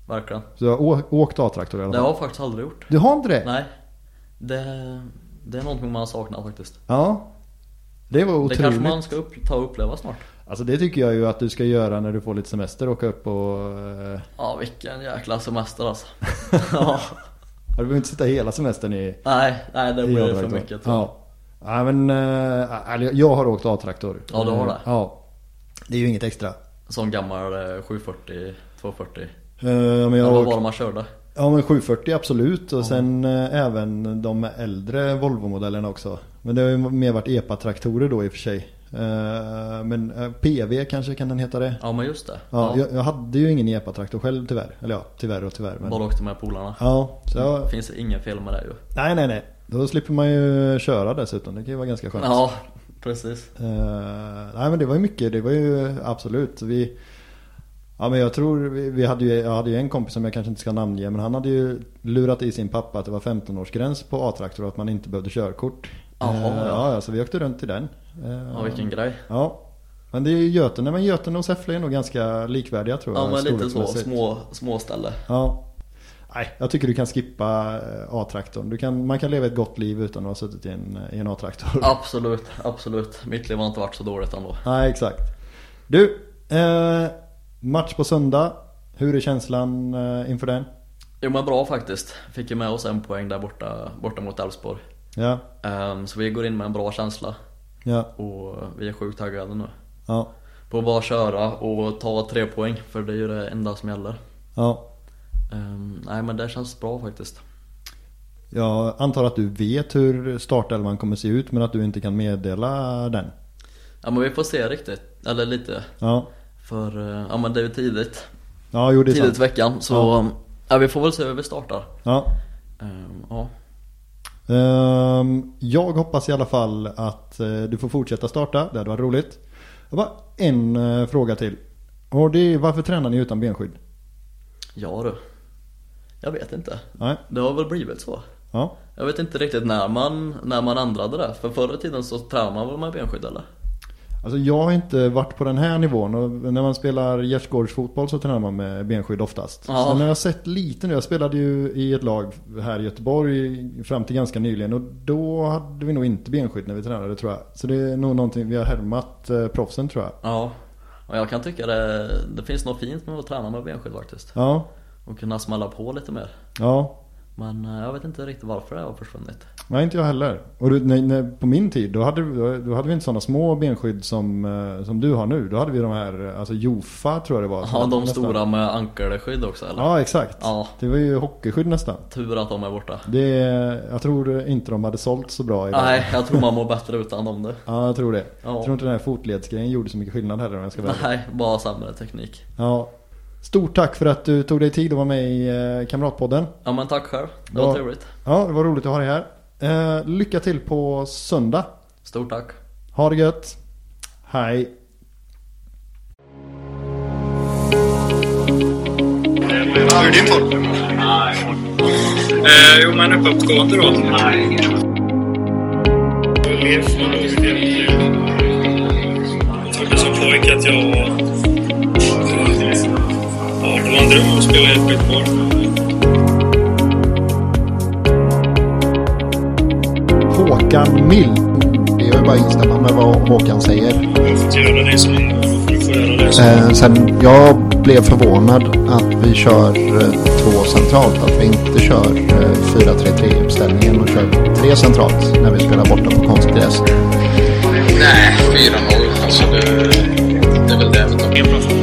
B: Verkligen.
A: Så du har åkt A-traktor i alla
B: Det har jag faktiskt aldrig gjort.
A: Du har inte det?
B: Nej. Det, det är någonting man saknar faktiskt.
A: Ja. Det var
B: Det
A: otroligt.
B: kanske man ska upp, ta och uppleva snart.
A: Alltså det tycker jag ju att du ska göra när du får lite semester. Åka upp och... Eh,
B: Ja vilken jäkla semester alltså. ja.
A: du behöver inte sitta hela semestern i...
B: Nej, nej det blir för mycket.
A: Ja. Ja men... Eh, eller jag har åkt A-traktor.
B: Ja, du har det?
A: Eh, Ja. Det är ju inget extra.
B: Sån gammal eh, 740, 240.
A: Eh, men jag
B: Eller
A: åkt,
B: var man körde?
A: Ja men 740 absolut och sen eh, även de äldre Volvo-modellerna också. Men det har ju mer varit EPA-traktorer då i och för sig. Eh, men eh, PV kanske kan den heta det?
B: Ja men just det.
A: Ja, Jag, jag hade ju ingen EPA-traktor själv tyvärr. Eller ja, tyvärr och tyvärr. Men...
B: Bara åkte med polarna.
A: Ja, så jag...
B: Det finns inget fel med det ju.
A: Nej nej nej. Då slipper man ju köra dessutom. Det kan ju vara ganska skönt.
B: Ja, precis.
A: Eh, nej men det var ju mycket. Det var ju absolut. Vi, ja men jag tror vi, vi hade ju, jag hade ju en kompis som jag kanske inte ska namnge. Men han hade ju lurat i sin pappa att det var 15-årsgräns på A-traktor och att man inte behövde körkort.
B: Jaha,
A: Eh,
B: ja.
A: ja. så vi åkte runt i den. Eh,
B: Ja vilken grej.
A: Ja. Men det är ju Götene. Men Götene och Säffle är nog ganska likvärdiga tror jag.
B: Ja men lite så, små, små ställe.
A: Ja. Nej, jag tycker du kan skippa eh, A-traktorn. Kan, man kan leva ett gott liv utan att ha suttit i en, i en A-traktor.
B: Absolut, absolut. Mitt liv har inte varit så dåligt ändå.
A: Nej, exakt. Du, eh, match på söndag. Hur är känslan eh, inför den?
B: Jo men bra faktiskt. Fick ju med oss en poäng där borta, borta mot Elfsborg.
A: Ja,
B: Ehm, så vi går in med en bra känsla.
A: ja,
B: Och vi är sjukt taggade nu.
A: ja,
B: På att bara köra och ta tre poäng. För det är ju det enda som gäller.
A: ja.
B: Ehm, nej men det känns bra faktiskt.
A: Jag antar att du vet hur startelvan kommer se ut men att du inte kan meddela den.
B: Ja men vi får se riktigt. Eller lite.
A: Ja,
B: För eh, ja men det är ju tidigt.
A: ja jo det är
B: Tidigt i
A: sant.
B: veckan. Så
A: Ja.
B: ja. vi får väl se hur vi startar.
A: Ja.
B: Ehm, ja.
A: Ehm, jag hoppas i alla fall att eh, du får fortsätta starta. Det hade varit roligt. Jag bara en eh, fråga till. Och det är varför tränar ni utan benskydd?
B: Ja du. Jag vet inte.
A: Nej,
B: Det har väl blivit så.
A: ja.
B: Jag vet inte riktigt när man, när man ändrade det. För förr i tiden så tränade man väl med benskydd eller?
A: Alltså jag har inte varit på den här nivån och när man spelar gärdsgårdsfotboll så tränar man med benskydd oftast.
B: Ja.
A: Sen har jag sett lite nu, jag spelade ju i ett lag här i Göteborg fram till ganska nyligen och då hade vi nog inte benskydd när vi tränade tror jag. Så det är nog någonting, vi har härmat eh, proffsen tror jag.
B: Ja. Och jag kan tycka det, det finns något fint med att träna med benskydd faktiskt.
A: Ja,
B: Och kunna smälla på lite mer.
A: ja.
B: Men eh, jag vet inte riktigt varför det har försvunnit.
A: Nej inte jag heller. Och du, när, när, på min tid då hade, då hade vi inte sådana små benskydd som, eh, som du har nu. Då hade vi de här, eh, alltså Jofa tror jag det var.
B: Ja, de
A: Nästan.
B: stora med ankelskydd också eller?
A: Ja exakt.
B: Ja.
A: Det var ju hockeyskydd nästan.
B: Tur att de är borta.
A: Det, jag tror inte de hade sålt så bra idag.
B: Nej, jag tror man mår bättre utan dem det.
A: Ja, jag tror det.
B: Ja.
A: Jag tror inte den här fotledsgrejen gjorde så mycket skillnad heller om jag ska vara.
B: Nej, bara sämre teknik.
A: Ja. Stort tack för att du tog dig tid att vara med i eh, Kamratpodden.
B: Ja men tack själv. Det
A: Ja.
B: var trevligt.
A: Ja, det var roligt att ha dig här. Eh, lycka till på söndag.
B: Stort tack.
A: Ha det gött. Hej.
C: Hur är din form? Eh, jo, men uppåtgående då. Nej. Jag trodde som pojke att jag en dröm att spela i ett skitboll.
D: Håkan Mild. Det är ju bara att instämma med vad Håkan säger.
C: Jag får göra det som du får göra det som...
D: Eh, sen jag blev förvånad att vi kör eh, två centralt. Att vi inte kör eh, 4-3-3 uppställningen och kör tre centralt när vi spelar borta på konstgräs.
E: Nej, 4-0. Alltså det, det är väl det vi tar.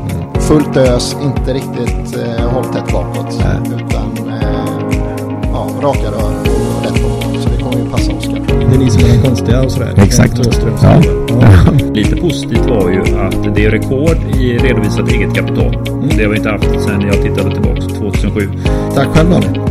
D: Fullt ös, inte riktigt eh, hålltätt bakåt. Utan eh, ja, raka rör och rätt bakåt. Så det kommer ju passa Oskar.
A: Det är ni som är de konstiga och sådär.
F: Exakt. Ja.
A: ja.
G: Lite positivt var ju att det är rekord i redovisat eget kapital. Det har vi inte haft sedan jag tittade tillbaka 2007.
A: Tack själv Daniel.